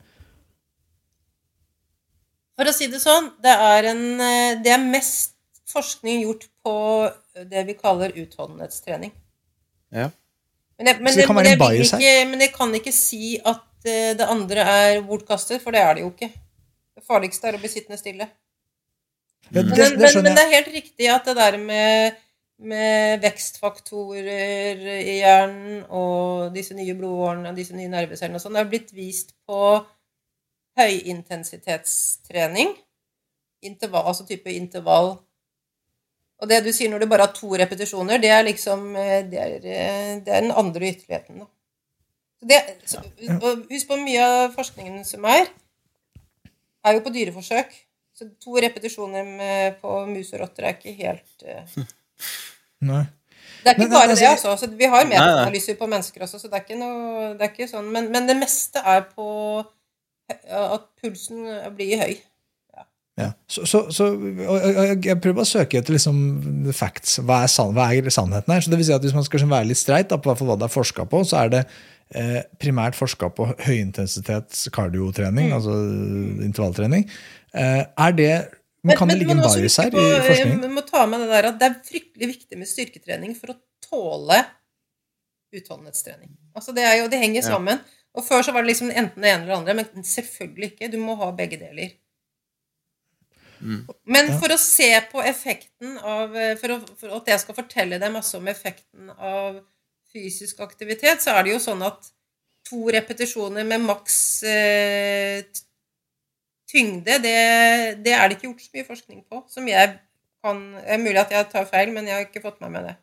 For å si det sånn, det er, en, eh, det er mest forskning gjort på det vi kaller utholdenhetstrening. Ja. Men jeg, men, Så det kan men være jeg en vil bias her? ikke, men jeg kan ikke si at eh, det andre er bortkastet, for det er det jo ikke. Det farligste er å bli sittende stille. Ja, Men, det, men, det men, men det er helt riktig at det der med, med vekstfaktorer i hjernen og disse nye blodårene og disse nye nervecellene og sånn, det er blitt vist på høyintensitetstrening. Intervall, altså type intervall. Og det du sier når du bare har to repetisjoner, det er liksom eh, Det er, eh, det er den andre ytterligheten, da. Så det, så, husk på mye av forskningen som er, er jo på dyreforsøk. Så to repetisjoner med, på mus og rotter er ikke helt uh... Nei. Det er ikke Men, bare altså, det, altså. Så vi har metaanalyser på mennesker også, så det er ikke noe det er ikke sånn. Men, men det meste er på at pulsen blir høy. Ja. Så, så, så og, og, og jeg prøver bare å søke etter liksom, facts. Hva er, san, hva er sannheten her? Så det vil si at Hvis man skal være litt streit da, på hva det er forska på, så er det primært forska på høyintensitets kardiotrening, Mm. altså intervalltrening. Eh, er det men Kan det ligge en bias her på- i forskningen? Vi må ta med det der at det er fryktelig viktig med styrketrening for å tåle utholdenhetstrening. Altså det, er jo, det henger Ja. sammen. Og Før så var det liksom enten det ene eller det andre, men selvfølgelig ikke. Du må ha begge deler. Men Ja. for å se på effekten av for, å, for at jeg skal fortelle deg masse om effekten av fysisk aktivitet, så er det jo sånn at to repetisjoner med maks eh, tyngde, det, det er det ikke gjort så mye forskning på. Som jeg kan Det er mulig at jeg tar feil, men jeg har ikke fått med meg det.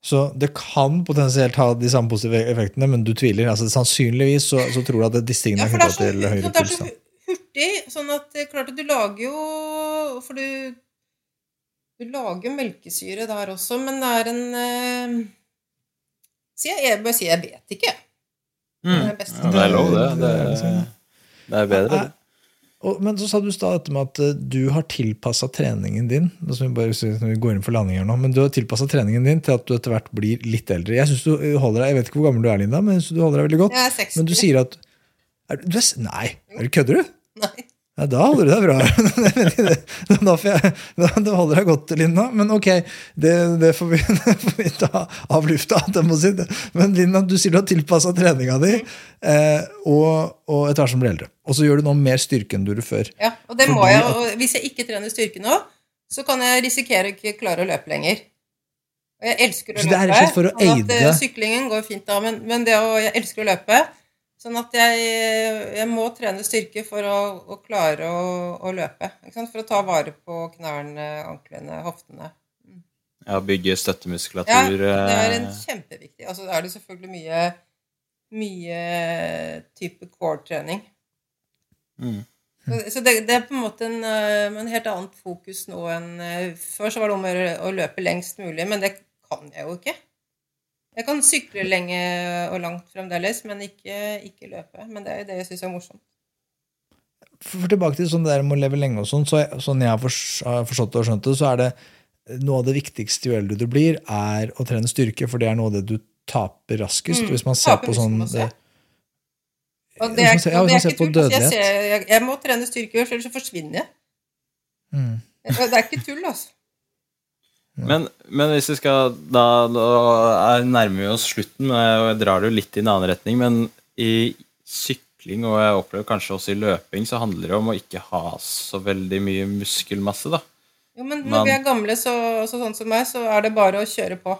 Så det kan potensielt ha de samme positive effektene, men du tviler? altså Sannsynligvis så, så tror du at disse tingene Ja, er knytta så, til høyere det er puls? sånn at er klart at du lager jo For du Du lager jo melkesyre der også, men det er en eh, jeg, jeg bør si jeg vet ikke. Mm. Det er best. Ja, det er lov, det. Det er det er bedre. det. Og, men så sa du stad dette med at eh, du har tilpassa treningen din nå skal vi bare vi går inn for landing her nå, men du har tilpassa treningen din til at du etter hvert blir litt eldre. Jeg synes du holder deg, jeg vet ikke hvor gammel du er, Linda, men jeg synes du holder deg veldig godt. Jeg er 60. Men du sier at er, du er, Nei, er du kødder du? Nei. Ja, da holder du deg bra. da får jeg, da, holder deg godt, Linda. Men ok, det, det, får, vi, det får vi ta av lufta. si. Men Linda, du sier du har tilpassa treninga di, eh, og, og etter hvert som blir eldre. Og så gjør du nå mer styrke enn du gjorde før. Ja, og det må jeg. Og hvis jeg ikke trener styrke nå, så kan jeg risikere å ikke klare å løpe lenger. Og jeg elsker å Så det er løpe. for å sånn at, eh, Syklingen går fint da, men, men det å, jeg elsker å løpe. Sånn at jeg, jeg må trene styrke for å, å klare å, å løpe. For å ta vare på knærne, anklene, hoftene. Ja, bygge støttemuskulatur. Ja, det er en eh, kjempeviktig Altså er det selvfølgelig mye, mye type core-trening. Mm. Så, så det, det er på en måte en, eh, en helt annet fokus nå enn eh, Før så var det om å løpe lengst mulig, men det kan jeg jo ikke. Jeg kan sykle lenge og langt fremdeles, men ikke, ikke løpe. Men det er det jeg syns er morsomt. For tilbake til sånn det der med å leve lenge og sånn, så jeg, sånn jeg har forstått det og skjønt det, så er det noe av det viktigste jo eldre du blir, er å trene styrke, for det er noe av det du taper raskest. Mm, Hvis man ser på sånn det, Og det er, ser- ja, og det er ikke tull. Altså, jeg, ser, jeg, jeg må trene styrke, ellers så forsvinner jeg. mm. Det er ikke tull, altså. Men, men hvis vi skal Da, da er- nærmer vi oss slutten, og jeg drar det jo litt i en annen retning. Men i sykling, og jeg opplever kanskje også i løping, så handler det om å ikke ha så veldig mye muskelmasse, da. Jo, men når Man- vi er gamle, så, så sånn som meg, så er det bare å kjøre på.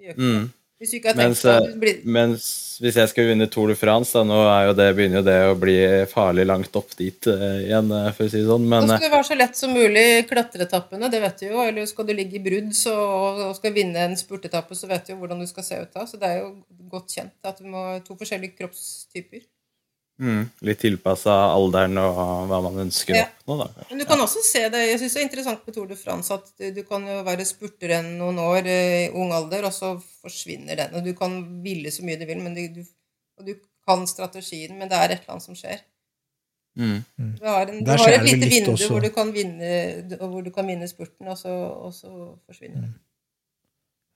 Gjør ikke det. Mm. Hvis du ikke har tenkt mens, sånn, blir, mens hvis jeg skal vinne Tour de France, da, nå er jo det, begynner jo det å bli farlig langt opp dit uh, igjen, eh, for å si det sånn. Men eh, skal det være så lett som mulig klatreetappene, det vet du jo. Eller skal du ligge i brudd så, og skal vinne en spurtetappe, så vet du jo hvordan du skal se ut da. Så det er jo godt kjent at du må to forskjellige kroppstyper. Mm, litt tilpassa alderen og hva man ønsker å Ja. oppnå, da. Men du kan også se det Jeg syns det er interessant med Tour de France at du, kan jo være spurter enn noen år eh, i ung alder, og så forsvinner den. Og du kan ville så mye du vil, men du, du, og du kan strategien, men det er et eller annet som skjer. Mm. Du har, en, du har et lite vindu også. hvor du kan vinne, hvor du kan vinne spurten, og så, og så forsvinner det.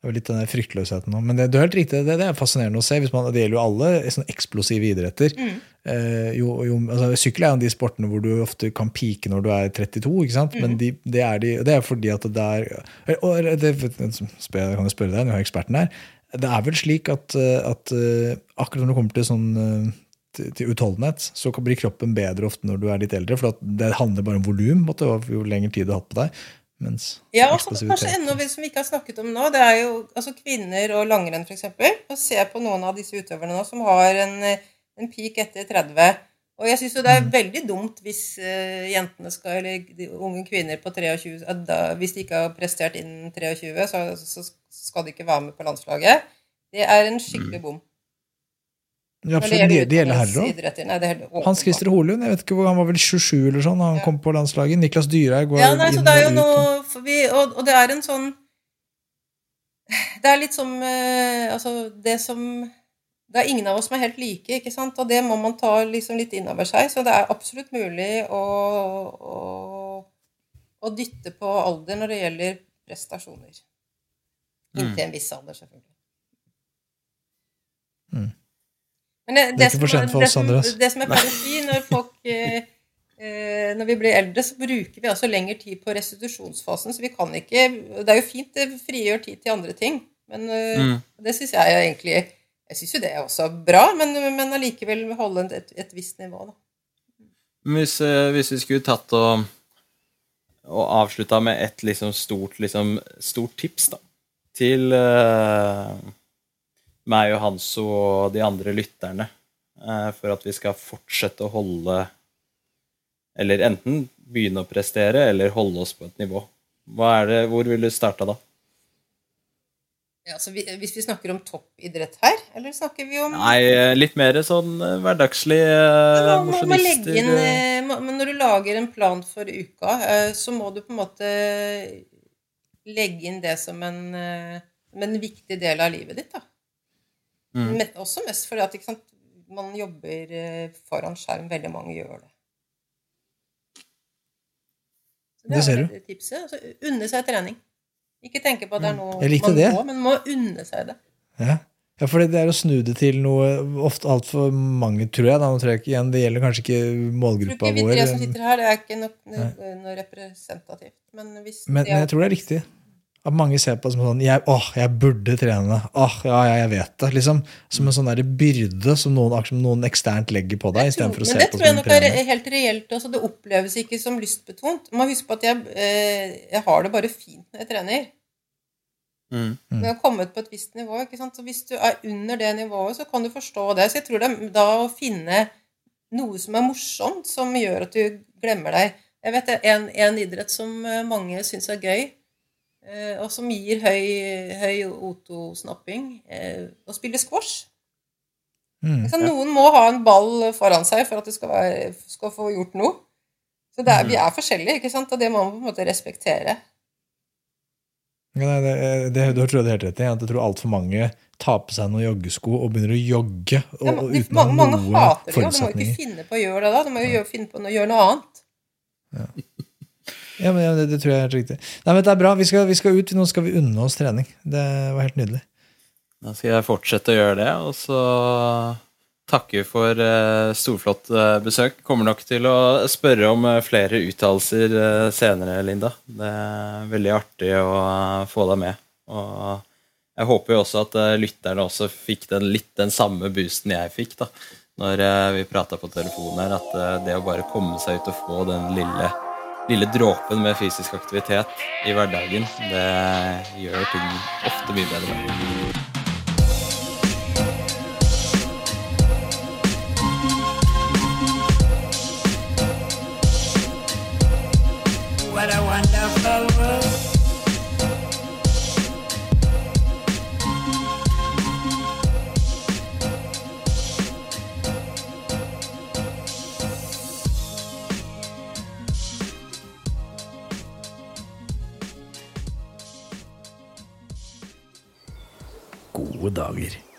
Det er jo litt den fryktløsheten nå. Men det, du er helt riktig, det, det er fascinerende å se. Hvis man, det gjelder jo alle sånne eksplosive idretter. Mm. Eh, jo, jo, altså, sykkel er jo en av de sportene hvor du ofte kan pike når du er 32, ikke sant? Mm. men de, det, er de, det er fordi at det er og det, Jeg kan jo spørre deg, nå er eksperten her. Det er vel slik at, eh, at eh, akkurat når det kommer til sånn til, utholdenhet, så blir kroppen bedre ofte når du er litt eldre. For det handler bare om volum, jo lengre tid du har hatt på deg. Ja, og kanskje enda vi- som vi ikke har snakket om nå, det er jo altså kvinner og langrenn, f.eks. Og se på noen av disse utøverne nå som har en, en peak etter 30. Og jeg syns jo det er Mm. veldig dumt hvis uh, jentene skal, eller unge kvinner på 23 da, Hvis de ikke har prestert innen 23, så, så skal de ikke være med på landslaget. Det er en skikkelig bom. Ja, absolutt. det, det gjelder herrer òg. Hans. Christer Holund, jeg vet ikke hvor han var vel 27 eller sånn, han Ja. kom på landslaget. Niklas Dyrhaug går Ja, nei, inn og ut. noe vi, og, og det er en sånn Det er litt som uh, Altså, det som Det er ingen av oss som er helt like, ikke sant? Og det må man ta liksom litt inn over seg. Så det er absolutt mulig å, å, å dytte på alder når det gjelder prestasjoner. Inntil en viss alder, selvfølgelig. Mm. Men det, Det er ikke for sent for oss, Andreas. Det som er pleier å si når folk eh, eh, Når vi blir eldre, så bruker vi altså lengre tid på restitusjonsfasen, så vi kan ikke Det er jo fint, det frigjør tid til andre ting, men eh, Mm. det syns jeg egentlig Jeg syns jo det er også bra, men, men allikevel holde et, et visst nivå, da. Hvis, eh, hvis vi skulle tatt og, og avslutta med et liksom stort, liksom, stort tips da, til uh, meg og Hanso og de andre lytterne, uh, for at vi skal fortsette å holde Eller enten begynne å prestere, eller holde oss på et nivå. Det, hvor vil du starte da? Ja, så vi, hvis vi snakker om toppidrett her, eller snakker vi om Nei, litt mer sånn eh, hverdagslig eh, mosjonister, eh, eh, men Når du lager en plan for uka, eh, så må du på en måte legge inn det som en, eh, som en viktig del av livet ditt. da. Mm. Men også mest fordi at ikke sant, man jobber eh, foran skjerm. Veldig mange gjør det. Så Det ser er du. tipset. Altså, unne seg trening. Ikke tenke på at det er noe Mm. Jeg man det. må, men må unne seg det. Ja. ja, for det er å snu det til noe ofte altfor mange, tror jeg. Da, nå tror jeg ikke igjen, Det gjelder kanskje ikke målgruppa Jeg tror ikke vi tre som sitter her, det er ikke noe, noe, noe representativt. Men, hvis Men, det men jeg tror det er riktig. At mange ser på det som sånn jeg, åh, jeg burde trene. Åh, ja, ja, jeg vet det. liksom. Som en sånn der byrde som noen, som noen eksternt legger på deg. Tror- for å se men det på tror jeg nok er helt reelt. Altså, det oppleves ikke som lystbetont. Man må huske på at jeg, eh, jeg har det bare fint når jeg trener. Mm. jeg har kommet på et visst nivå. ikke sant? Så Hvis du er under det nivået, så kan du forstå det. Så jeg tror det er da å finne noe som er morsomt, som gjør at du glemmer deg. Jeg vet det er en, en idrett som eh, mange syns er gøy, og som gir høy, høy otosnapping, eh, å spille squash. Mm. Sant? Noen må ha en ball foran seg for at du skal, være, skal få gjort noe. Så det er, vi er forskjellige, ikke sant? og det må man på en måte respektere. Ja, det, det, du tror jeg det har helt rett i. Jeg tror altfor mange tar på seg noen joggesko og begynner å jogge og, Ja, de, uten mange, mange noen hater det jo. Du må ikke finne på å gjøre det da. Du må jo ja. finne på å gjøre noe annet. Ja, men ja, det, det tror jeg er helt riktig. Nei, men det er bra. Vi skal, vi skal ut. Nå skal vi unne oss trening. Det var helt nydelig. Da skal jeg fortsette å gjøre det, og så takke for uh, storflott uh, besøk. Kommer nok til å spørre om uh, flere uttalelser uh, senere, Linda. Det er veldig artig å få deg med. Og jeg håper jo også at lytterne også fikk den, litt den samme boosten jeg fikk da når vi prata på telefonen her, at det å bare komme seg ut og få den lille lille dråpen med fysisk aktivitet i hverdagen, det gjør ting ofte mye bedre. Gode dager.